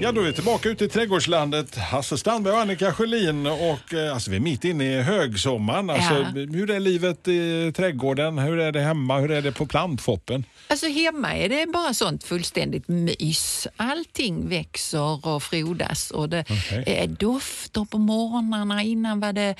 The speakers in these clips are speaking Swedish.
Ja, då är vi tillbaka ute i trädgårdslandet. Hasse Strandberg och Annika Sjölin. Och, eh, alltså, vi är mitt inne i högsommaren. Alltså, Ja. Hur är livet i trädgården? Hur är det hemma? Hur är det på plantfoppen? Alltså hemma är det bara sånt fullständigt mys. Allting växer och frodas och det Okej. är dofter på morgnarna. Innan var det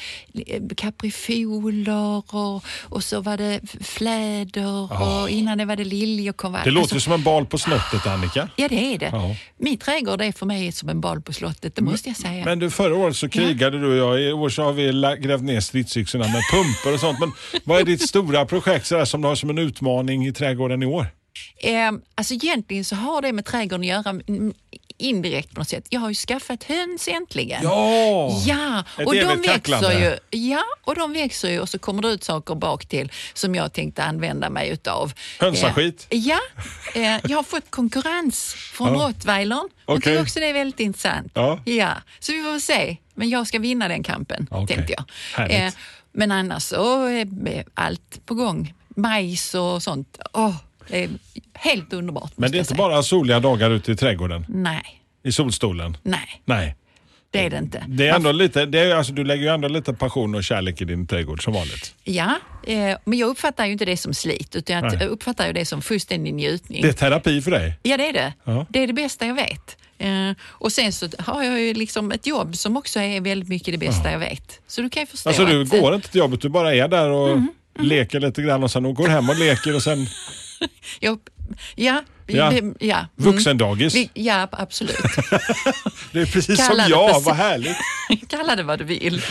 eh, kaprifoler och, och så var det fläder och innan det var det liljekonvalj. Det låter Alltså, som en bal på slottet, Annika. Ja, det är det. Ja. Min trädgård är för mig som en bal på slottet, det måste jag säga. Men du, förra året så krigade du och jag. I år så har vi grävt ner stridsyxorna med pumpor och sånt. Men vad är ditt stora projekt sådär, som du har som en utmaning i trädgården i år? Eh, alltså egentligen så har det med trädgården att göra indirekt på något sätt. Jag har ju skaffat höns äntligen. Ja! Ja, och de växer kacklande. ju. Ja, och de växer ju och så kommer det ut saker bak till som jag tänkte använda mig utav. Hönsaskit? Eh, ja, eh, jag har fått konkurrens från Ja. rottweilern. Jag Okej. tycker också det är väldigt intressant. Ja. Ja, så vi får väl se. Men jag ska vinna den kampen, Okej. tänkte jag. Härligt. men annars så är allt på gång. Majs och sånt. Åh, det är helt underbart. Men det är inte bara soliga dagar ute i trädgården? Nej, I solstolen? nej, Nej. det är det inte. Det är ändå lite, det är, alltså, du lägger ju ändå lite passion och kärlek i din trädgård som vanligt. Ja, eh, men jag uppfattar ju inte det som slit, utan jag Nej. uppfattar ju det som fullständig njutning. Det är terapi för dig? Ja, det är det. Ja. Det är det bästa jag vet. Eh, och sen så har jag ju liksom ett jobb som också är väldigt mycket det bästa jag vet. Så du kan ju förstå Alltså du att... eh, går inte till jobbet, du bara är där och Mm, leker lite grann och sen går hem och leker och sen Jag, ja, Ja. ja. ja. mm. vuxendagis. Vi- Ja, absolut. Det är precis Kalla som det jag, precis. vad härligt. Kalla det vad du vill.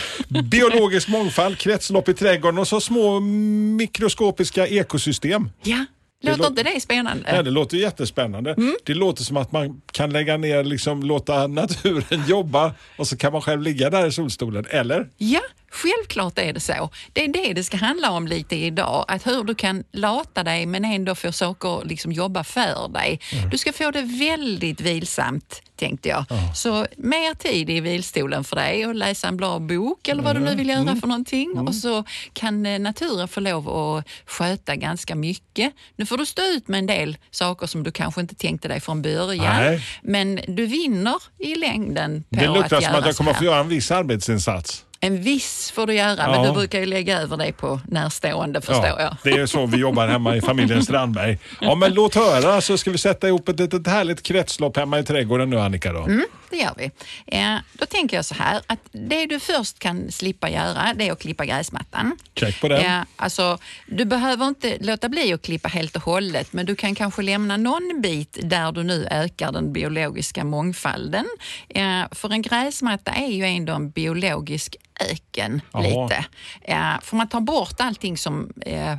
Biologisk mångfald, kretslopp i trädgården och så små mikroskopiska ekosystem. Ja, Det låter lå- inte det spännande? Ja, det låter jättespännande. Mm. Det låter som att man kan lägga ner, liksom, låta naturen jobba och så kan man själv ligga där i solstolen. Eller? Ja, självklart är det så. Det är det det ska handla om lite idag. Att hur du kan lata dig men ändå få saker att liksom jobba för dig. Du ska få det väldigt vilsamt, tänkte jag. Så mer tid i vilstolen för dig och läsa en bra bok eller vad du nu vill göra för någonting. Och så kan eh, naturen få lov att sköta ganska mycket. Nu får du stå ut med en del saker som du kanske inte tänkte dig från början. Nej. Men du vinner i längden på Det luktar att som att jag kommer få göra en viss arbetsinsats. En viss får du göra, men Ja. du brukar ju lägga över det på närstående förstår jag. det är så vi jobbar hemma i familjen Strandberg. Ja, men låt höra så ska vi sätta ihop ett litet härligt kretslopp hemma i trädgården nu Annika. Då. Mm, det gör vi. Eh, då tänker jag så här, att det du först kan slippa göra, det är att klippa gräsmattan. Check på den. Eh, alltså, du behöver inte låta bli att klippa helt och hållet, men du kan kanske lämna någon bit där du nu ökar den biologiska mångfalden. Eh, för en gräsmatta är ju ändå en biologisk öken Jaha. lite. Eh, får man ta bort allting som eh,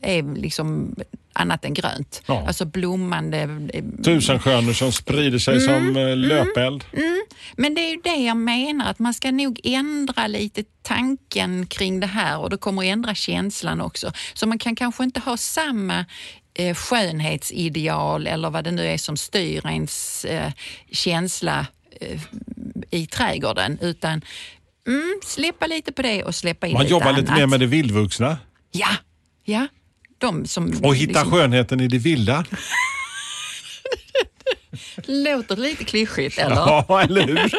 är liksom annat än grönt, Ja. alltså blommande eh, Tusenstjärnor som sprider sig Mm, som eh, löpeld. Men det är ju det jag menar, att man ska nog ändra lite tanken kring det här och det kommer att ändra känslan också. Så man kan kanske inte ha samma eh, skönhetsideal eller vad det nu är som styr ens eh, känsla eh, i trädgården, utan mm, släppa lite på det och släppa in Man lite jobbar annat. lite mer med det vildvuxna Ja, ja. De som och hitta liksom, skönheten i det vilda. låter lite klyschigt, eller? Ja, eller hur?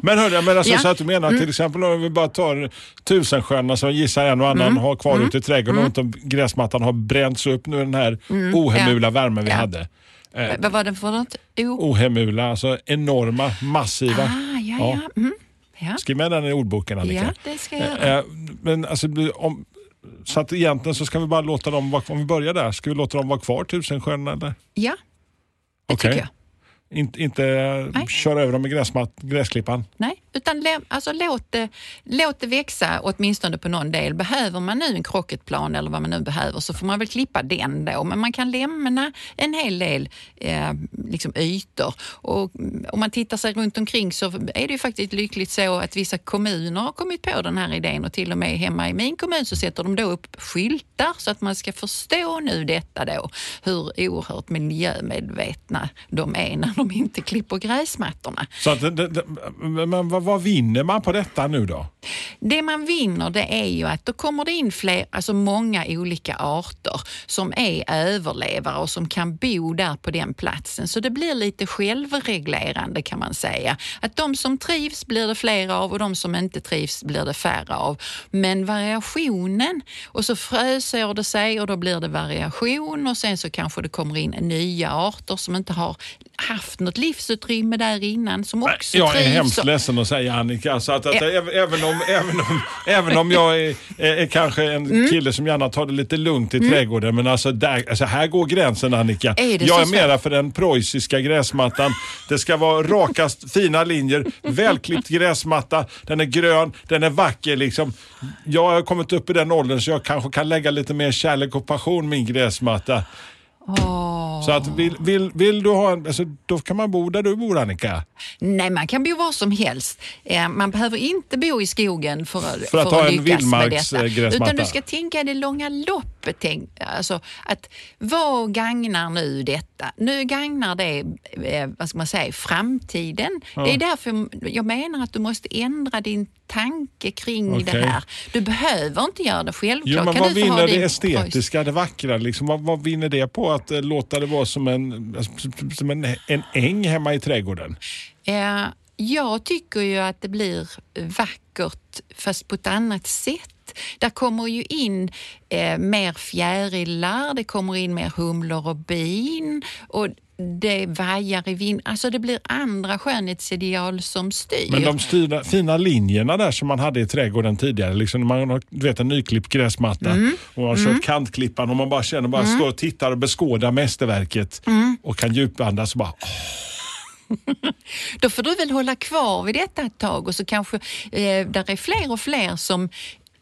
men hörru, men alltså, Ja. så att du menar till exempel om vi bara tar tusenstjärnorna som gissar en och annan har kvar ute i trädgården och inte gräsmattan har bränts upp nu den här ohemula värmen vi Ja. hade. Eh, Vad var det för något? O- ohemula, alltså enorma, massiva. ah, ja, ja. Mm. ja. Skriv med den i ordboken Annika. Ja, det ska jag göra. Eh, Men alltså, om, så att egentligen så ska vi bara låta dem, vara- om vi börjar där, ska vi låta dem vara kvar tusenstjärnorna eller? Ja, det Okej. tycker jag. Inte, inte Nej. köra över dem med gräsmatt, gräsklippan? Nej, utan lä, alltså låt, det, låt det växa åtminstone på någon del. Behöver man nu en krocketplan eller vad man nu behöver så får man väl klippa den då. Men man kan lämna en hel del eh, liksom ytor. Och om man tittar sig runt omkring så är det ju faktiskt lyckligt så att vissa kommuner har kommit på den här idén och till och med hemma i min kommun så sätter de då upp skyltar så att man ska förstå nu detta då, hur oerhört miljömedvetna de är när de inte klipper gräsmattorna. Så att, det, det, men vad, vad vinner man på detta nu då? Det man vinner det är ju att då kommer det in fler, alltså många olika arter som är överlevare och som kan bo där på den platsen. Så det blir lite självreglerande kan man säga. Att de som trivs blir det fler av och de som inte trivs blir det färre av. Men variationen, och så frösår det sig och då blir det variation och sen så kanske det kommer in nya arter som inte har haft något livsutrymme där innan som också Jag är trivs. hemskt och- ledsen att säga Annika, så att, att, Ja. även, om, även, om, även om jag är, är, är kanske en Mm. kille som gärna tar det lite lugnt i trädgården, men alltså, där, alltså här går gränsen Annika. Är jag är mera för den preussiska gräsmattan. Det ska vara rakast, fina linjer, välklippt gräsmatta, den är grön, den är vacker. Liksom. Jag har kommit upp i den åldern så jag kanske kan lägga lite mer kärlek och passion min gräsmatta. Åh. Så att vill, vill, vill du ha en, alltså, då kan man bo där du bor Annika. Nej, man kan bo var som helst. Eh, Man behöver inte bo i skogen för, För att ha en lyckas med vildmarks, detta. eh, gräsmatta. Utan du ska tänka det långa loppet. Tänk, alltså, att vad gagnar nu detta? Nu gagnar det eh, vad ska man säga, framtiden. Det är därför jag menar att du måste ändra din tanke kring Okej. det här. Du behöver inte göra det självklart. Jo, men kan vad vinner det estetiska, det vackra? Liksom, vad, vad vinner det på att eh, låta det vara som en, som en, en äng hemma i trädgården? Eh, jag tycker ju att det blir vackert fast på ett annat sätt. Där kommer ju in eh, mer fjärilar, det kommer in mer humlor och bin och det vajar i vind. Alltså det blir andra skönhetsideal som styr. Men de styrda, fina linjerna där som man hade i trädgården tidigare, liksom man har du vet, en nyklippt gräsmatta Mm. och man har kört kantklippan och man bara känner, bara står och tittar och beskådar mästerverket Mm. och kan djupandas och bara åh, Då får du väl hålla kvar vid detta ett tag och så kanske eh, där är fler och fler som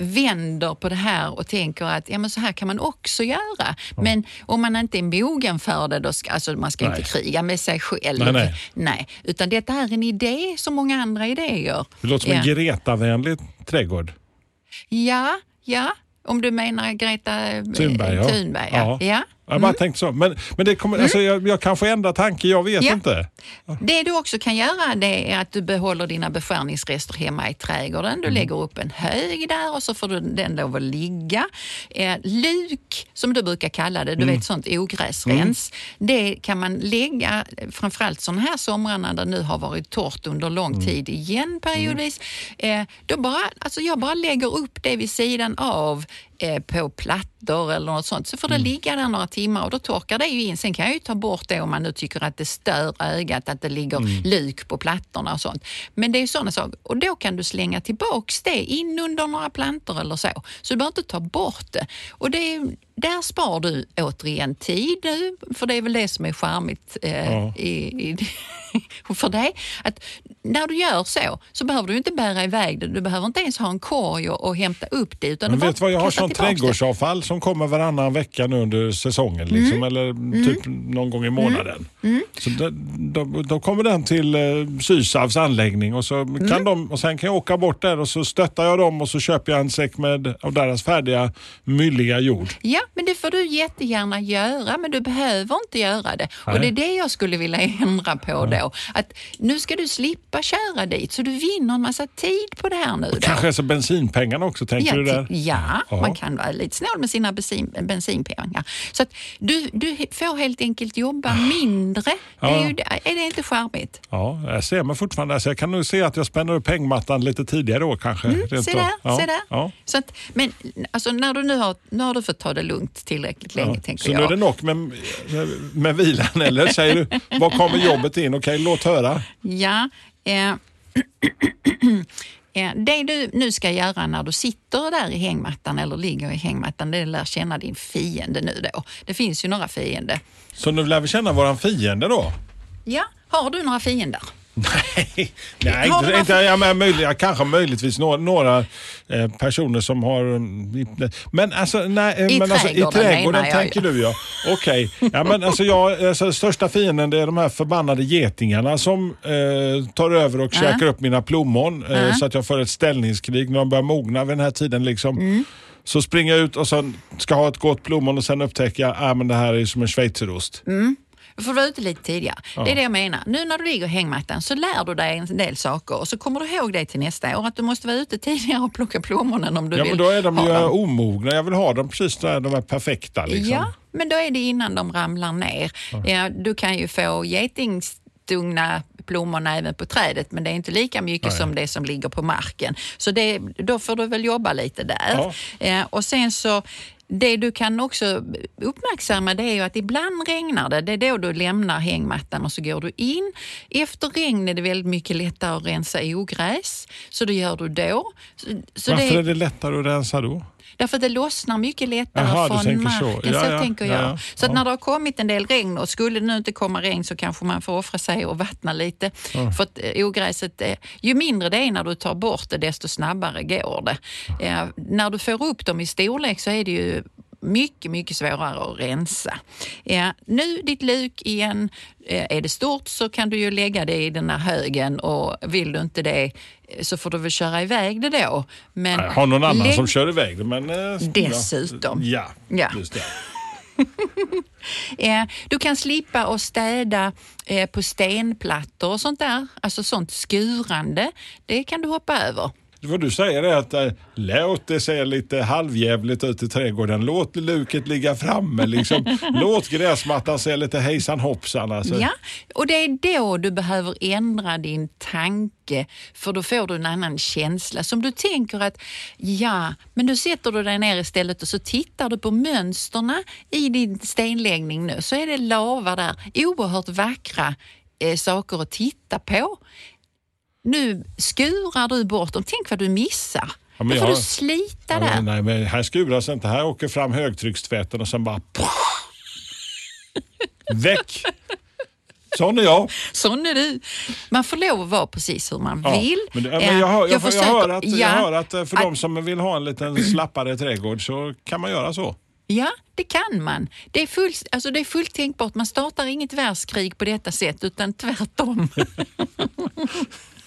vänder på det här och tänker att ja, men så här kan man också göra. Men om man inte är mogen för det, då ska, alltså man ska Nej. inte kriga med sig själv. Nej, nej. Nej, utan detta är en idé som många andra idéer. det låter som en ja. Greta-vänlig trädgård. ja, ja, om du menar Greta eh, Thunberg, ja. Thunberg, ja. ja. Jag bara tänkte så. Men, men det kommer, alltså, jag, jag kanske ändrar tanke, jag vet Mm. Ja. inte. Det du också kan göra det är att du behåller dina beskärningsrester hemma i trädgården. Du Mm. lägger upp en hög där och så får du den lov att ligga. Eh, luk, som du brukar kalla det, du Mm. vet sånt ogräsrens. Det kan man lägga, framförallt sådana här somrarna där det nu har varit torrt under Mm. lång tid igen periodvis. Eh, då bara, alltså jag bara lägger upp det vid sidan av på plattor eller något sånt. Så får det Mm. ligga där några timmar och då torkar det ju in. Sen kan jag ju ta bort det om man nu tycker att det stör ögat att det ligger Mm. luk på plattorna och sånt. Men det är ju sådana saker. Och då kan du slänga tillbaks det in under några plantor eller så. Så du behöver inte ta bort det. Och det är, där spar du återigen tid nu, för det är väl det som är charmigt eh, Ja. i, i, för dig. Att när du gör så, så behöver du inte bära iväg det. Du behöver inte ens ha en korg och, och hämta upp det. Utan Men du vet vad, jag har sånt det. trädgårdsavfall som kommer varannan vecka nu under säsongen. Mm. Liksom, Eller typ någon gång i månaden. Så då, då, då kommer den till eh, Sysavs anläggning och, så Mm. kan de, och sen kan jag åka bort där och så stöttar jag dem och så köper jag en säck med av deras färdiga mylliga jord. Ja, men det får du jättegärna göra, men du behöver inte göra det. Nej. Och det är det jag skulle vilja ändra på då. Att nu ska du slippa köra dit, så du vinner en massa tid på det här nu. Då. Kanske alltså bensinpengarna också, tänker Ja, du där? ja, Ja. man kan vara lite snål med sina bensin, bensinpengar. Så att du, du får helt enkelt jobba mindre. Det är, Ja. ju, är det inte charmigt? Ja, jag ser mig fortfarande. Alltså jag kan nog se att jag spänner upp hängmattan lite tidigare år kanske. Mm, Se där, ja. se där. Ja. Så att, men alltså, när du nu har, nu har du fått ta det lugnt tillräckligt länge, Ja. tänker Så jag. nu är det nog med, med, med vilan, eller säger du? Var kommer jobbet in? Okej, låt höra. Ja. Eh, eh, det du nu ska göra när du sitter där i hängmattan eller ligger i hängmattan, det är att lära känna din fiende nu då. Det finns ju några fiender. Så nu lär vi känna våran fiende då. Ja, har du några fiender? Nej, nej Har inte, inte, ja, men möjliga, kanske möjligtvis några, några eh, personer som har... Men alltså, nej, eh, I men alltså, i trädgården trädgården jag, tänker du ja. Okej. Ja, men alltså, jag, alltså, största fienden det är de här förbannade getingarna som eh, tar över och käkar upp mina plommon eh, så att jag får ett ställningskrig när de börjar mogna vid den här tiden. Liksom. Mm. Så springer jag ut och sen ska ha ett gott plommon och sen upptäcker jag att ah, men det här är som en schweizerost. Du får vara ute lite tidigare. Det är det jag menar. Nu när du ligger i hängmattan så lär du dig en del saker och så kommer du ihåg det till nästa år att du måste vara ute tidigare och plocka plommonen om du Ja, vill men då är de ju dem. omogna. Jag vill ha dem precis där de är perfekta. Liksom. Ja, men då är det innan de ramlar ner. Ja, du kan ju få getingstungna plommon även på trädet men det är inte lika mycket Nej. som det som ligger på marken. Så det, då får du väl jobba lite där. Ja, och sen så det du kan också uppmärksamma det är ju att ibland regnar det. Det är då du lämnar hängmattan och så går du in. Efter regn är det väldigt mycket lättare att rensa ogräs, så det gör du då. Så, Varför det, är det lättare att rensa då? Därför att det lossnar mycket lättare Jaha, du från tänker så. marken. Ja, så ja, tänker ja, jag. ja. Så att när det har kommit en del regn och skulle det nu inte komma regn så kanske man får offra sig och vattna lite. För att eh, ogräset, ju mindre det är när du tar bort det desto snabbare går det. När du får upp dem i storlek så är det ju mycket, mycket svårare att rensa. Ja, nu ditt luk igen. Eh, Är det stort så kan du ju lägga det i den här högen och vill du inte det eh, så får du väl köra iväg det då. Men Jag har någon annan lägg- som kör iväg det. Men, eh, Dessutom. Ja, Ja. just det. Eh, Du kan slippa att städa eh, på stenplattor och sånt där. Alltså sånt skurande. Det kan du hoppa över. Vad du säger är att eh, låt det se lite halvjävligt ut i trädgården. Låt luket ligga framme. Liksom. låt gräsmattan se lite hejsan hoppsan. Alltså. Ja, och det är då du behöver ändra din tanke för då får du en annan känsla. Som du tänker att ja, men då sätter du dig ner istället och så tittar du på mönsterna i din stenläggning nu så är det lava där. Oerhört vackra eh, saker att titta på. Nu skurar du bort dem. Tänk vad du missar. Ja, men då får jag- du slita Ja, där. men, nej, men här skuras inte. Här åker fram högtryckstvätten och sen bara... Väck! Sån är jag. Sån är du. Man får lov att vara precis hur man Ja, vill. Men, det- men jag, hör, jag, jag, försöker- hör att, jag ja, hör att eh, för att- de som vill ha en liten slappare trädgård så kan man göra så. Ja, det kan man. Det är, full, alltså det är fullt tänkbart. Man startar inget världskrig på detta sätt, utan tvärtom.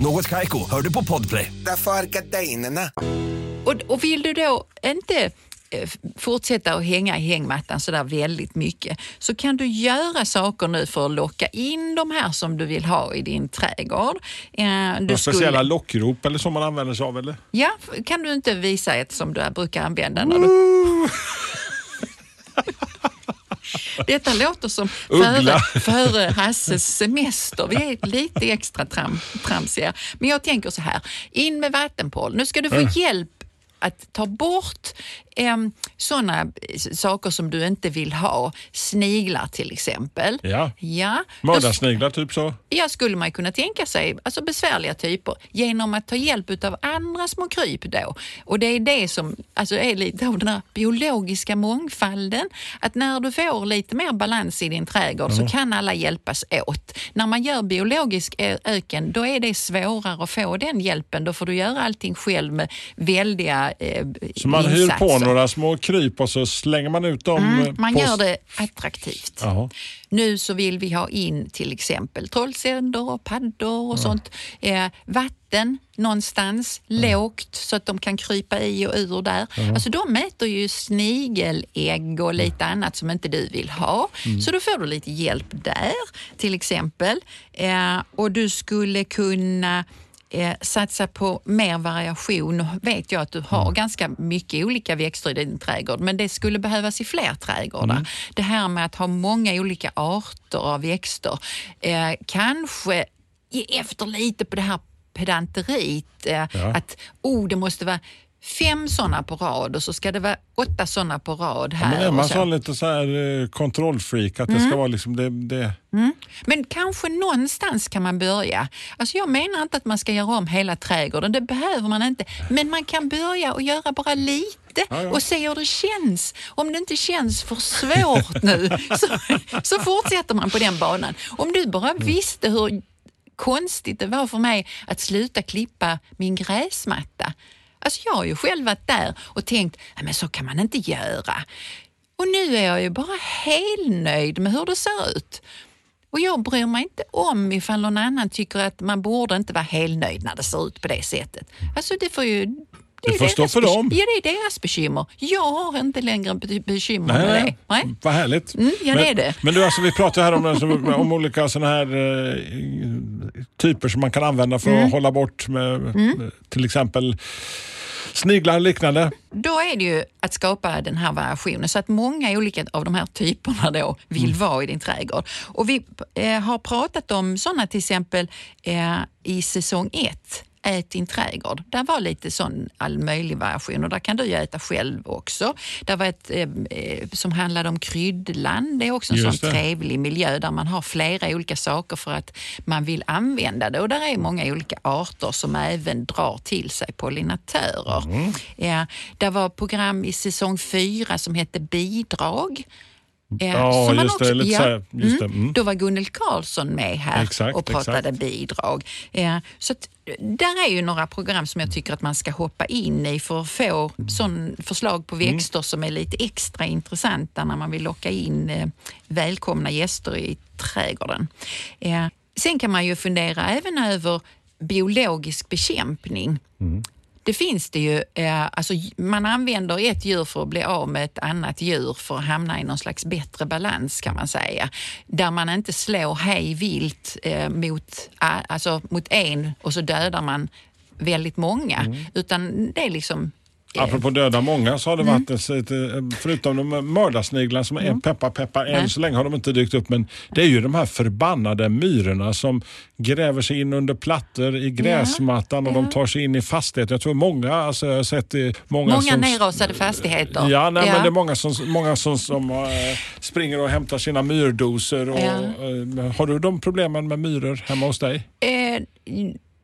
Något Kaiko, hör du på Podplay. Därför är gardinerna. och, och vill du då inte eh, fortsätta att hänga i hängmattan så där väldigt mycket så kan du göra saker nu för att locka in de här som du vill ha i din trädgård. Eh, Du speciella lockrop eller så man använder sig av eller? Ja, kan du inte visa ett som du brukar använda när du... Detta låter som före, före Hasses semester. Vi är lite extra tram, tramsiga. Men jag tänker så här, in med vattenpål. Nu ska du få hjälp att ta bort eh, sådana saker som du inte vill ha. Sniglar till exempel. Ja. Ja. Mördarsniglar typ så. Ja, skulle man kunna tänka sig, alltså besvärliga typer, genom att ta hjälp av andra små kryp då. Och det är det som alltså är lite av den här biologiska mångfalden. Att när du får lite mer balans i din trädgård så kan alla hjälpas åt. När man gör biologisk öken, då är det svårare att få den hjälpen. Då får du göra allting själv med väldiga eh, Så man hyr på insatser. några små kryp och så slänger man ut dem? eh, Mm, man på... gör det attraktivt. Jaha. Nu så vill vi ha in till exempel trollsänder och paddor och sånt. Eh, vatten någonstans, lågt så att de kan krypa i och ur där. Alltså de äter ju snigelägg och lite annat som inte du vill ha. Så då får du lite hjälp där till exempel. Eh, och du skulle kunna eh, satsa på mer variation. Nu vet jag att du har ganska mycket olika växter i din trädgård, men det skulle behövas i fler trädgårdar. Det här med att ha många olika arter av växter, eh, kanske ge efter lite på det här pedanteriet, eh, att oh, det måste vara fem sådana på rad och så ska det vara åtta sådana på rad här. Men är och man så. sån lite så här eh, kontrollfreak att det Mm. ska vara liksom det, det Men kanske någonstans kan man börja. Alltså jag menar inte att man ska göra om hela trädgården, det behöver man inte. Men man kan börja och göra bara lite och se hur det känns. Om det inte känns för svårt nu så, så fortsätter man på den banan. Om du bara Mm. visste hur konstigt det var för mig att sluta klippa min gräsmatta. Alltså jag har ju själv varit där och tänkt, "Nej, men så kan man inte göra. Och nu är jag ju bara helnöjd med hur det ser ut. Och jag bryr mig inte om ifall någon annan tycker att man borde inte vara helnöjd när det ser ut på det sättet. Alltså det får ju... Det är får stå för dem. Ja, det är deras bekymmer. Jag har inte längre be- bekymmer Nej, med det. nej. Vad härligt. Mm, ja, men, det är det. Men du, alltså, vi pratar här om, om olika såna här eh, typer som man kan använda för Mm. att hålla bort med, med till exempel sniglar och liknande. Då är det ju att skapa den här variationen så att många olika av de här typerna då vill Mm. vara i din trädgård. Och vi eh, har pratat om sådana till exempel eh, i säsong ett Ät din trädgård. Där var lite sån all möjlig variation och där kan du ju äta själv också. Där var ett eh, eh, som handlade om kryddland. Det är också en Just sån det. trevlig miljö där man har flera olika saker för att man vill använda det. Och där är många olika arter som även drar till sig pollinatörer. Mm. Ja, det var program i säsong fyra som hette Bidrag. Eh, Ja, som man just det, så här, det, mm. Då var Gunnel Karlsson med här Exakt, och pratade exakt. bidrag. Eh, så att, där är ju några program som jag tycker att man ska hoppa in i för att få sån förslag på Mm. växter som är lite extra intressanta när man vill locka in eh, välkomna gäster i trädgården. Eh, sen kan man ju fundera även över biologisk bekämpning. Det finns det ju. Eh, alltså, man använder ett djur för att bli av med ett annat djur för att hamna i någon slags bättre balans kan man säga. Där man inte slår hej vilt eh, mot, alltså, mot en och så dödar man väldigt många. Utan det är liksom... eh, Apropå döda många så har det Mm. varit, ett, ett, förutom de mördarsniglarna som är peppa peppa, än så länge har de inte dykt upp, men det är ju de här förbannade myrorna som gräver sig in under plattor i gräsmattan och de tar sig in i fastigheter. Jag tror många, alltså jag har sett det, många, Många som... nerrasade fastigheter. Ja, nej, men det är många som, många som, som eh, springer och hämtar sina myrdoser. Och, eh, har du de problemen med myror hemma hos dig? Eh,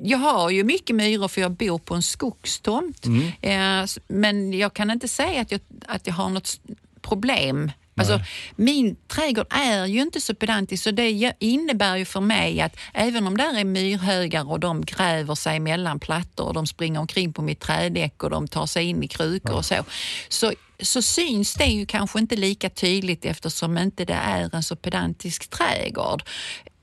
jag har ju mycket myror för jag bor på en skogstomt. Eh, s- men jag kan inte säga att jag, att jag har något problem. Alltså, min trädgård är ju inte så pedantisk så det innebär ju för mig att även om där är myrhögar och de gräver sig mellan plattor och de springer omkring på mitt trädäck och de tar sig in i krukor och så, så så syns det ju kanske inte lika tydligt eftersom inte det är en så pedantisk trädgård.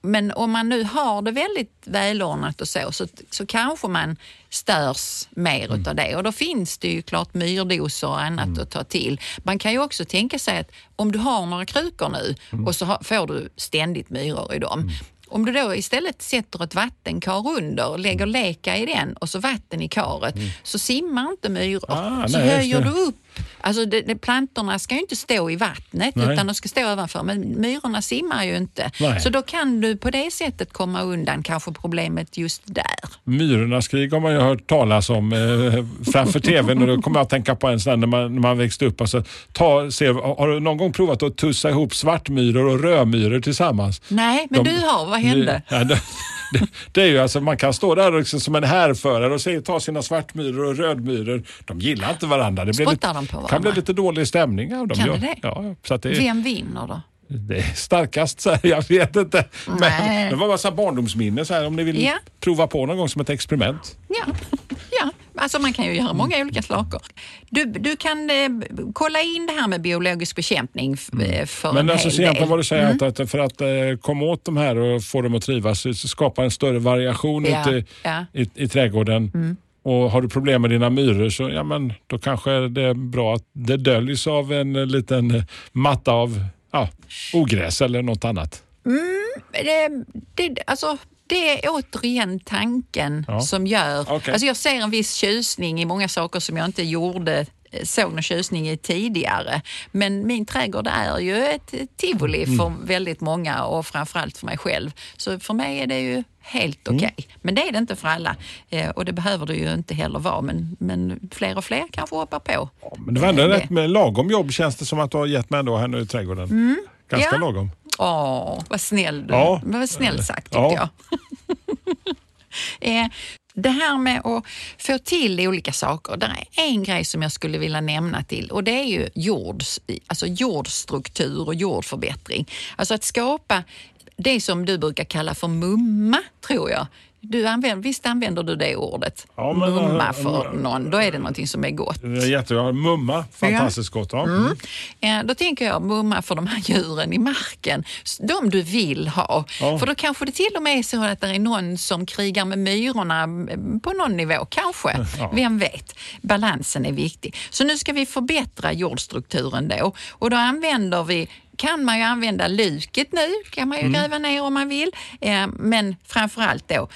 Men om man nu har det väldigt välordnat och så, så, så kanske man störs mer utav det. Och då finns det ju klart myrdoser och annat att ta till. Man kan ju också tänka sig att om du har några krukor nu och så har, får du ständigt myror i dem. Om du då istället sätter ett vattenkar under, lägger leka i den och så vatten i karet, så simmar inte myror. Ah, så nej, höjer du upp. Alltså det, det, plantorna ska ju inte stå i vattnet Nej. utan de ska stå ovanför. Men myrorna simmar ju inte. Nej. Så då kan du på det sättet komma undan kanske problemet just där. Myrornas krig har man ju hört talas om eh, framför tvn och då kommer jag att tänka på en sån när man, när man växte upp. Alltså, ta, se, har du någon gång provat att tussa ihop svartmyror och rödmyror tillsammans? Nej, men De- du har, vad hände? Ja, det, det, är ju alltså, man kan stå där liksom som en härförare och se, ta sina svartmyror och rödmyror. De gillar inte varandra. Det blir lite, de på kan varandra? bli lite dålig stämning av dem. Kan det? Ja, så det, är- Vem vinner då? det är starkast, så här, jag vet inte. Men det var bara så här barndomsminne, så här, om ni vill Ja. prova på någon gång som ett experiment. Ja alltså man kan ju göra många olika saker. Du, du kan eh, kolla in det här med biologisk bekämpning f- eh, för Men en alltså hel del. vad du säger att, att för att eh, komma åt de här och få dem att trivas, skapa en större variation Ja, ute i, ja. i, i trädgården. Och har du problem med dina myror så ja, men, då kanske det är bra att det döljs av en eh, liten eh, matta av ja, ogräs eller något annat. det, det, alltså, det är återigen tanken Ja. som gör... Okej. Alltså jag ser en viss tjusning i många saker som jag inte gjorde eh, såg någon tjusning i tidigare. Men min trädgård är ju ett tivoli Mm. för väldigt många och framförallt för mig själv. Så för mig är det ju helt Mm. okej. Men det är det inte för alla eh, och det behöver det ju inte heller vara. Men, men fler och fler kanske hoppar på. Men det var ändå Eh, rätt med lagom jobb känns det som att du har gett mig ändå här nu i trädgården. Ganska Mm. Ja. lagom. Åh, vad snäll du. Ja. Vad snällt sagt tyckte Ja. jag. eh, det här med att få till olika saker. Det är en grej som jag skulle vilja nämna till och det är ju jords, alltså jordstruktur och jordförbättring. Alltså att skapa det som du brukar kalla för mumma, tror jag. Du använder, visst använder du det ordet? Ja, men, mumma äh, för äh, någon, då är det någonting som är gott. Jättebra. Mumma, fantastiskt gott. Ja. Mm. Eh, Då tänker jag mumma för de här djuren i marken. De du vill ha. Ja. För då kanske det till och med är så att det är någon som krigar med myrorna eh, på någon nivå. Kanske. Ja. Vem vet? Balansen är viktig. Så nu ska vi förbättra jordstrukturen då. Och då använder vi kan man ju använda luket nu, kan man ju gräva ner om man vill. Eh, Men framförallt då,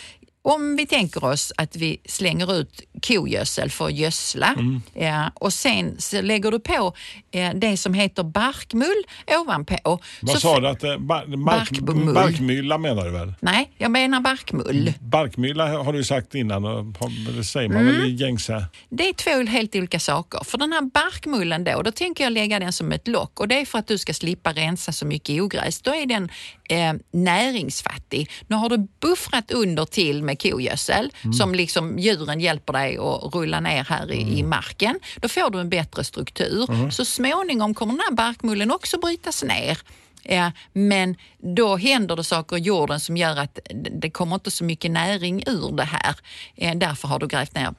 om vi tänker oss att vi slänger ut kogödsel för att gödsla eh, och sen så lägger du på eh, det som heter barkmull ovanpå. Vad så sa du? Att, eh, bar, bark, Barkmull. barkmylla menar du väl? Nej, jag menar barkmull. Barkmylla har du sagt innan det säger man väl i gängse... Det är två helt olika saker. För den här barkmullen då, då tänker jag lägga den som ett lock och det är för att du ska slippa rensa så mycket ogräs. Då är den eh, näringsfattig. Nu har du buffrat under till med kogödsel som liksom djuren hjälper dig att rulla ner här i, i marken. Då får du en bättre struktur. Så småningom kommer den här barkmullen också brytas ner. Ja, men då händer det saker i jorden som gör att det kommer inte så mycket näring ur det här. Eh, därför har du grävt ner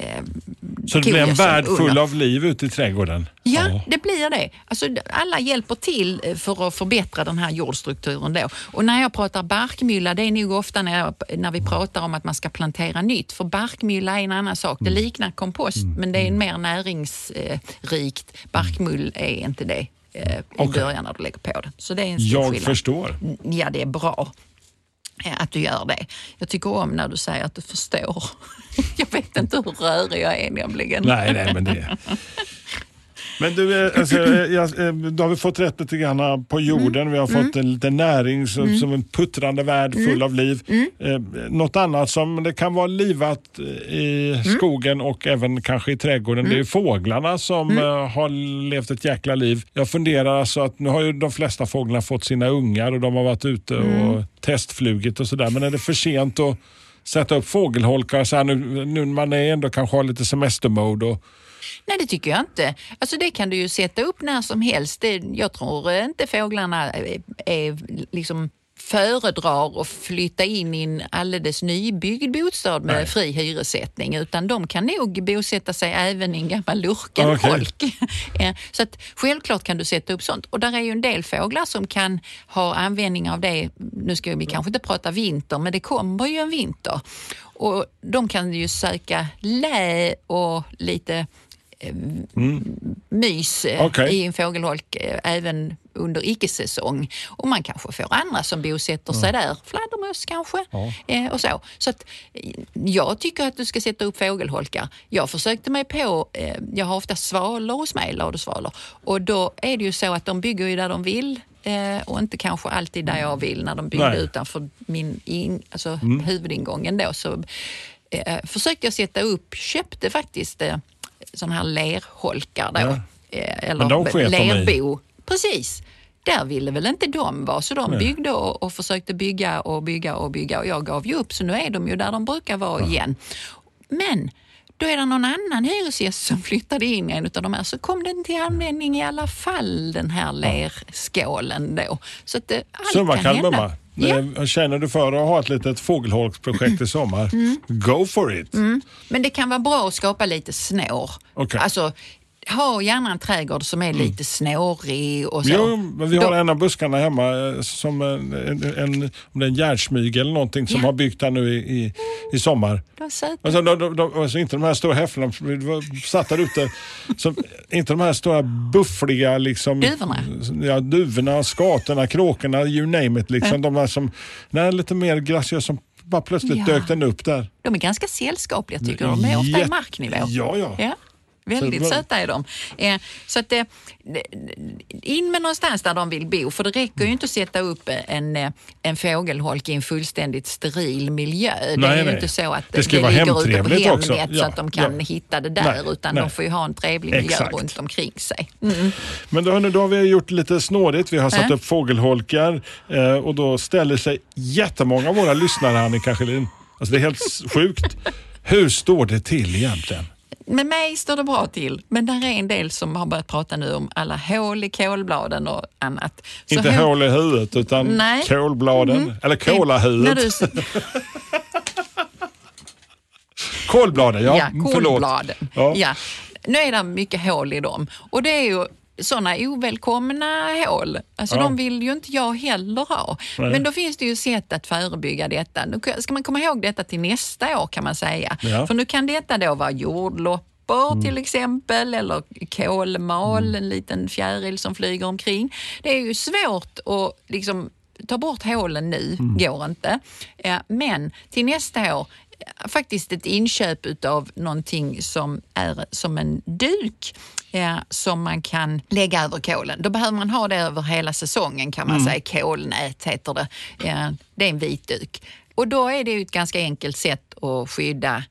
eh, Så det blir en värld full under. av liv ute i trädgården? Ja, det blir det. Alltså, alla hjälper till eh, för att förbättra den här jordstrukturen. Då. Och när jag pratar barkmylla, det är nog ofta när, jag, när vi pratar om att man ska plantera nytt. För barkmylla är en annan sak. Det liknar kompost, men det är mer näringsrikt. Barkmull är inte det eh, i Okej. början när du lägger på det. Så det är en stor Jag skillnad. förstår. Ja, det är bra eh, att du gör det. Jag tycker om när du säger att du förstår. Jag vet inte hur rörig jag är nämligen. Nej, nej, men det... Men du, eh, alltså, eh, eh, då har vi fått rätt lite grann på jorden. Vi har fått en lite näring som, som en puttrande värld full av liv. Eh, något annat som det kan vara livat i skogen och även kanske i trädgården, det är fåglarna som har levt ett jäkla liv. Jag funderar alltså att nu har ju de flesta fåglarna fått sina ungar och de har varit ute och testflugit och sådär. Men är det för sent att sätta upp fågelholkar så här nu, nu när man är ändå kanske har lite semestermode och Nej, det tycker jag inte. Alltså det kan du ju sätta upp när som helst. Det, jag tror inte fåglarna är, är liksom föredrar att flytta in i en alldeles nybyggd bostad med Nej. fri hyressättning utan de kan nog bosätta sig även i en gammal lurken Okej. holk. Eh, Så att självklart kan du sätta upp sånt och där är ju en del fåglar som kan ha användning av det. Nu ska vi kanske inte prata vinter men det kommer ju en vinter och de kan ju söka lä och lite eh, mys eh, Mm. Okej. i en fågelholk eh, även under icke-säsong. Och man kanske får andra som bosätter sig där, fladdermöss kanske. Eh, och så. så att, eh, jag tycker att du ska sätta upp fågelholkar. Jag försökte mig på, eh, jag har ofta svalor hos mig, ladusvalor. Och då är det ju så att de bygger ju där de vill eh, och inte kanske alltid där jag vill när de byggde Nej. utanför min in, alltså huvudingången då. Så eh, försökte jag sätta upp, köpte faktiskt eh, sådana här lerholkar då. Ja. Eh, eller lerbo. Precis. Där ville väl inte de vara, så de byggde och, och försökte bygga och bygga och bygga och jag gav ju upp, så nu är de ju där de brukar vara igen. Men då är det någon annan hyresgäst som flyttade in en av de här, så kom den till användning i alla fall, den här lerskålen då. Så att det, allt Summa kan hända. Ja. Eh, Känner du för att ha ett litet fågelholksprojekt i sommar, Mm. go for it. Men det kan vara bra att skapa lite snår. Okej. Alltså, ha gärna en trädgård som är lite snårig och så. Jo, men vi har Då- en av buskarna hemma som som en, en, en, om det är en gärdsmyg eller någonting som Ja. har byggt här nu i, i, i sommar. Alltså, de, de, de, alltså inte de här stora häfflorna, satt där ute. Som, inte de här stora buffliga liksom, Duvorna. Ja, duvorna, skatorna, kråkorna, you name it. Liksom. De här som, nej, lite mer graciösa som bara plötsligt Ja. dök den upp där. De är ganska sällskapliga tycker jag. De är ofta i Jätte- marknivå. Ja, ja. Väldigt det var- söta är de. Eh, så att, eh, in med någonstans där de vill bo. För det räcker ju inte att sätta upp en, eh, en fågelholk i en fullständigt steril miljö. det Nej, är ju nej. inte så att Det ska ju vara ligger ute på Hemnet också. så Ja, att de kan ja. hitta det där. Nej, utan nej. de får ju ha en trevlig miljö Exakt. runt omkring sig. Mm. Men då, hörni, då har vi gjort lite snårigt. Vi har satt Äh. upp fågelholkar eh, och då ställer sig jättemånga av våra lyssnare, Annika Schelin. Alltså det är helt sjukt. Hur står det till egentligen? Med mig står det bra till, men där är en del som har börjat prata nu om alla hål i kolbladen och annat. Så Inte hå- hål i huvudet utan Nej. kolbladen. Mm. Eller kolahuvudet. du, Kolbladen, ja. Ja, Mm, förlåt. kolbladen. Ja. Ja. Nu är det mycket hål i dem och det är ju sådana ovälkomna hål. Alltså Ja. de vill ju inte jag heller ha. Nej. Men då finns det ju sätt att förebygga detta. Nu ska man komma ihåg detta till nästa år kan man säga. Ja. Mm. För nu kan detta då vara jordloppor till exempel eller kolmal, en liten fjäril som flyger omkring. Det är ju svårt att liksom ta bort hålen nu, Mm. går inte. Ja, men till nästa år faktiskt ett inköp utav någonting som är som en duk ja, som man kan lägga över kolen. Då behöver man ha det över hela säsongen kan man säga. Kolnät heter det. Ja, det är en vit duk. Och då är det ju ett ganska enkelt sätt att skydda eh,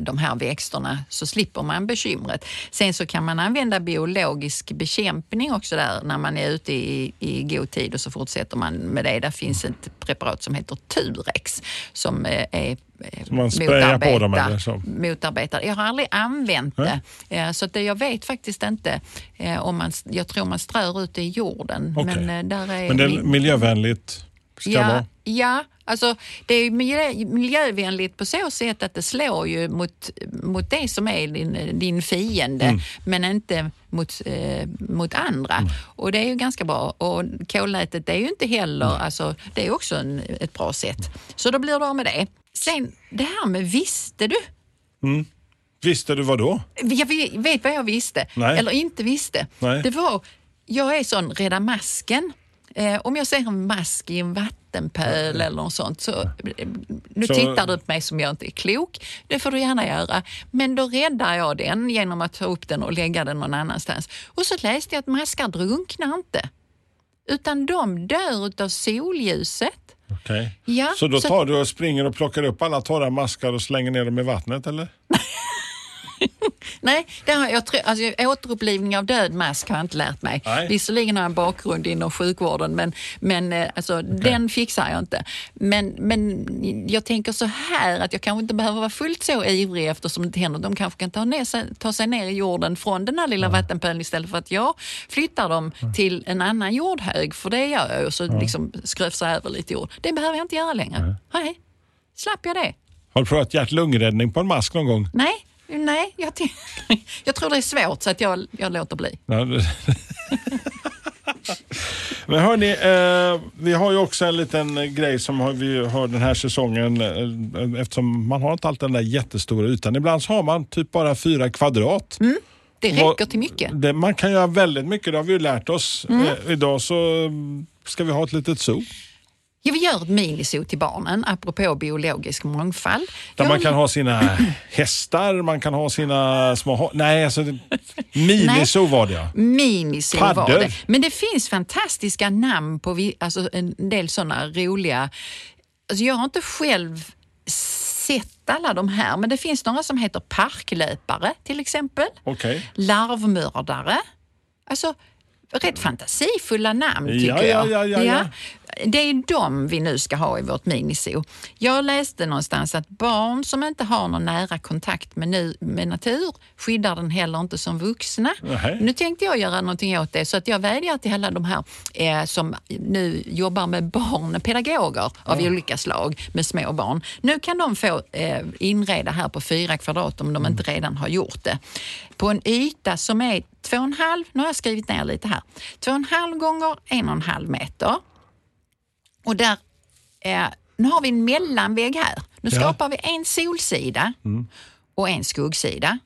de här växterna så slipper man bekymret. Sen så kan man använda biologisk bekämpning också där när man är ute i, i god tid och så fortsätter man med det. Där finns ett preparat som heter Turex som eh, är eh, Som man sprayar på dem, eller så? motarbetar. Jag har aldrig använt det. Eh, Så det, jag vet faktiskt inte eh, om man, jag tror man strör ut det i jorden. Okej. Men, eh, där är Men det är miljövänligt. Ska ja, ja, alltså det är miljö, miljövänligt på så sätt att det slår ju mot, mot det som är din, din fiende Mm. men inte mot, eh, mot andra. Och det är ju ganska bra. Och kolnätet det är ju inte heller, alltså, det är också en, ett bra sätt. Så då blir det av med det. Sen det här med visste du? Visste du vad då? Jag vet vad jag visste, Nej. eller inte visste. Nej. Det var, jag är sån rädda masken. Eh, om jag ser en mask i en vattenpöl eller något sånt så, eh, nu Så- tittar du på mig som jag inte är klok. Det får du gärna göra. Men då räddar jag den genom att ta upp den och lägga den någon annanstans. Och så läste jag att maskar drunknar inte. Utan de dör utav solljuset. Okej. Ja, Så då så- tar du och springer och plockar upp alla torra maskar och slänger ner dem i vattnet eller? Nej, det har jag, alltså, återupplivning av död mask har jag inte lärt mig. Nej. Visserligen har jag en bakgrund inom sjukvården men, men eh, alltså, den fixar jag inte. Men, men jag tänker så här att jag kanske inte behöver vara fullt så ivrig eftersom det inte händer. De kanske kan ta, ner ta sig ner i jorden från den här lilla vattenpölen istället för att jag flyttar dem till en annan jordhög. För det gör jag och så liksom skröfsar jag över lite jord. Det behöver jag inte göra längre. Nej, slapp jag det. Har du provat hjärt-lungräddning på en mask någon gång? Nej, nej jag, jag tror det är svårt så att jag, jag låter bli. Det- Men hörni, eh, vi har ju också en liten grej som vi har den här säsongen eh, eftersom man har inte alltid den där jättestora ytan. Ibland så har man typ bara fyra kvadrat. Det Vad- räcker till mycket. Det, man kan göra väldigt mycket, det har vi ju lärt oss. Mm. Eh, idag så mm, ska vi ha ett litet zoo Ja, vi gör ett miniszoo till barnen, apropå biologisk mångfald. där Jag- man kan ha sina hästar, man kan ha sina små... Nej, alltså minisoo var det ja. Miniszoo var det. Men det finns fantastiska namn på vi, alltså en del sådana roliga... Alltså jag har inte själv sett alla de här, men det finns några som heter parklöpare till exempel. Okej. Larvmördare. Alltså, rätt fantasifulla namn tycker Ja, ja, jag. ja, ja, ja. Det är de vi nu ska ha i vårt miniso. Jag läste någonstans att barn som inte har någon nära kontakt med, nu, med natur skyddar den heller inte som vuxna. Nähä. Nu tänkte jag göra någonting åt det så att jag vädjar till alla de här eh, som nu jobbar med barn, pedagoger av olika slag med små barn. Nu kan de få eh, inreda här på fyra kvadrat om de inte redan har gjort det. På en yta som är två och en halv, nu har jag skrivit ner lite här, två och en halv gånger en och en halv meter. Och där, eh, nu har vi en mellanvägg här. Nu Ja. skapar vi en solsida och en skuggsida.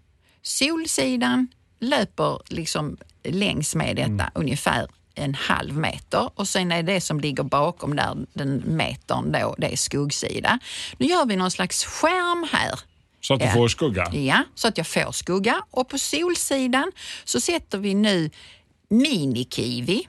Solsidan löper liksom längs med detta ungefär en halv meter och sen är det som ligger bakom där, den metern då, det är skuggsida. Nu gör vi någon slags skärm här. Så att du får skugga. Ja, så att jag får skugga. Och på solsidan så sätter vi nu mini-kiwi.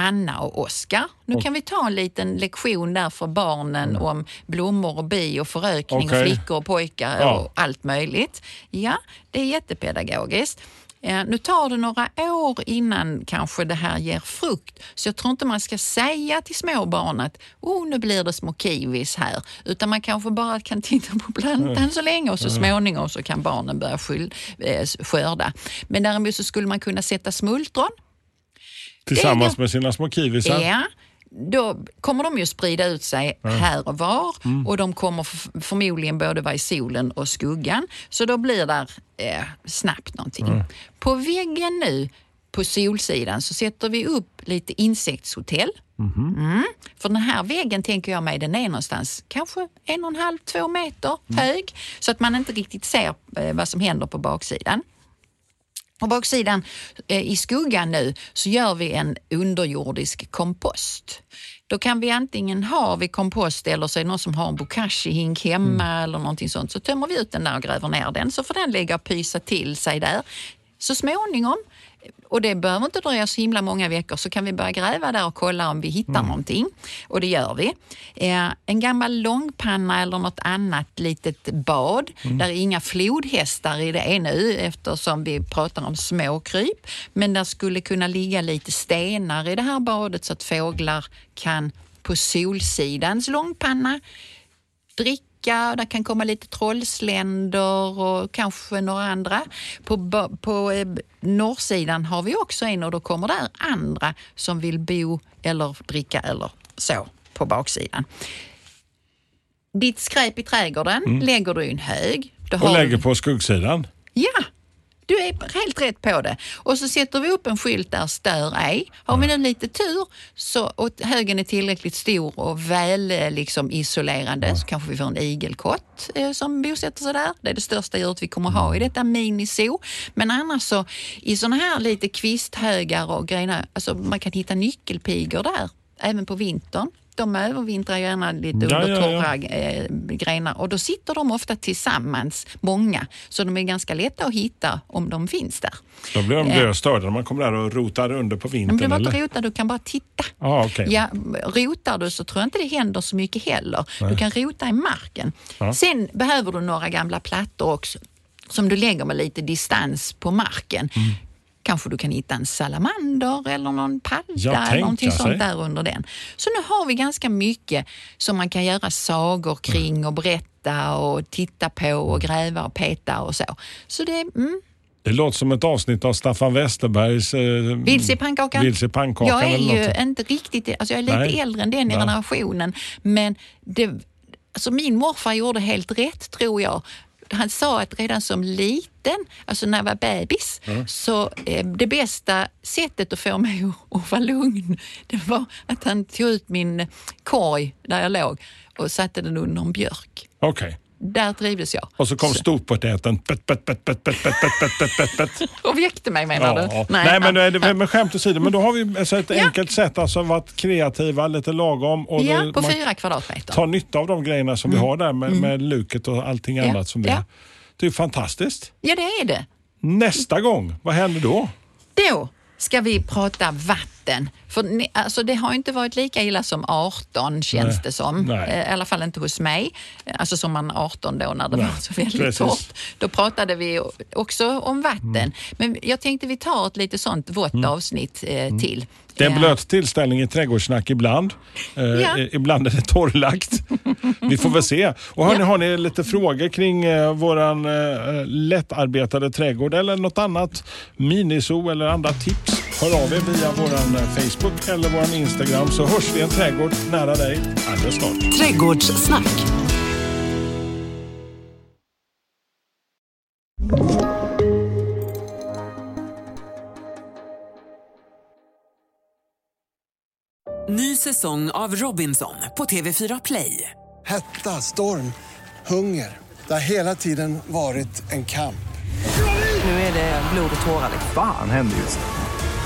Anna och Oskar. Nu kan vi ta en liten lektion där för barnen om blommor och bi och förökning Okej. och flickor och pojkar Ja. och allt möjligt. Ja, det är jättepedagogiskt. Eh, nu tar det några år innan kanske det här ger frukt. Så jag tror inte man ska säga till små barn att oh, nu blir det små kiwis här. Utan man kanske bara kan titta på plantan så länge och så småningom så kan barnen börja eh, skörda. Men däremot så skulle man kunna sätta smultron Tillsammans med sina små kiwisar. Ja, då kommer de ju sprida ut sig här och var Mm. och de kommer förmodligen både vara i solen och skuggan. Så då blir det eh, snabbt någonting. Mm. På väggen nu på solsidan så sätter vi upp lite insektshotell. Mhm. Mm. För den här väggen tänker jag mig, den är någonstans kanske en och en halv, två meter Mm. hög. Så att man inte riktigt ser eh, vad som händer på baksidan. På baksidan eh, i skuggan nu så gör vi en underjordisk kompost. Då kan vi antingen ha vi kompost eller så är det någon som har en bokashi-hink hemma eller någonting sånt. Så tömmer vi ut den där och gräver ner den så får den ligga och pysa till sig där. Så småningom, och det behöver inte dröja så himla många veckor, så kan vi börja gräva där och kolla om vi hittar någonting. Och det gör vi. Eh, en gammal långpanna eller något annat litet bad. Där är inga flodhästar i det ännu eftersom vi pratar om små kryp. Men där skulle kunna ligga lite stenar i det här badet så att fåglar kan på solsidans långpanna dricka, där kan komma lite trollsländer och kanske några andra. På, på eh, norrsidan har vi också en och då kommer där andra som vill bo eller dricka eller så på baksidan. Ditt skräp i trädgården lägger du i en hög. Mm. Och du- lägger på skuggsidan. Ja, du är helt rätt på det. Och så sätter vi upp en skylt där stör ej. Har vi nu lite tur så, och högen är tillräckligt stor och väl eh, liksom, isolerande så kanske vi får en igelkott eh, som bosätter sig där. Det är det största djuret vi kommer ha i detta miniso. Men annars så i sådana här lite kvisthögar och grejer, alltså man kan hitta nyckelpigor där även på vintern. De övervintrar gärna lite under ja, ja. torra eh, grenar och då sitter de ofta tillsammans, många, så de är ganska lätta att hitta om de finns där. Då blir de Eh. döstörda när man kommer där och rotar under på Men vintern. du behöver eller? inte rota, du kan bara titta. Ah, okej. Ja, rotar du så tror jag inte det händer så mycket heller. Du kan rota i marken. Ja. Sen behöver du några gamla plattor också som du lägger med lite distans på marken. Mm. Kanske du kan hitta en salamander eller någon padda eller någonting sig. sånt där under den. Så nu har vi ganska mycket som man kan göra sagor kring och berätta och titta på och gräva och peta och så. Så det, mm, Det låter som ett avsnitt av Staffan Westerbergs eh, Vilse i pannkakan. Vilse i pannkakan Jag är ju inte riktigt, alltså jag är lite Nej. äldre än den generationen. Men det, alltså min morfar gjorde helt rätt tror jag. Han sa att redan som liten, alltså när jag var bebis, så eh, det bästa sättet att få mig att, vara lugn, det var att han tog ut min korg där jag låg och satte den under en björk. Okej. Där trivdes jag. Och så kom storpotäten. Pet, pet, pet, pet, pet, pet, pet, pet, pet, pet. Och väckte mig menar Ja, du? ja. Nej, men, ja. det, men skämt åsido, men då har vi alltså ett Ja. enkelt sätt, alltså varit kreativa, lite lagom. Och Ja, det- på fyra kvadratmeter. tar nytta av de grejerna som vi har där med, med luket och allting Ja, annat. Som vi, ja. Det är fantastiskt. Ja, det är det. Nästa gång, vad händer då? Då ska vi prata vatten vatten. För ni, alltså, det har inte varit lika illa som 18 känns Nej. det som. Nej. Eh, I alla fall inte hos mig. Alltså som man 18 då när det Nej, var så väldigt precis. Mm. torrt. Då pratade vi också om vatten. Men jag tänkte vi tar ett lite sånt vått avsnitt eh, till. Det är en Eh, blöt tillställning i trädgårdssnack ibland. Eh, Ja. Ibland är det torrlagt. Vi får väl se. Och hörni, Ja. har ni lite frågor kring eh, våran eh, lättarbetade trädgård eller något annat miniso eller andra tips? Hör av er via våran eh, Facebook eller våran Instagram så hörs vi i en trädgård nära dig alldeles snart. Trädgårdssnack. Ny säsong av Robinson på TV4 Play. Hetta, storm, hunger. Det har hela tiden varit en kamp. Nu är det blod och tårar. Fan händer just nu.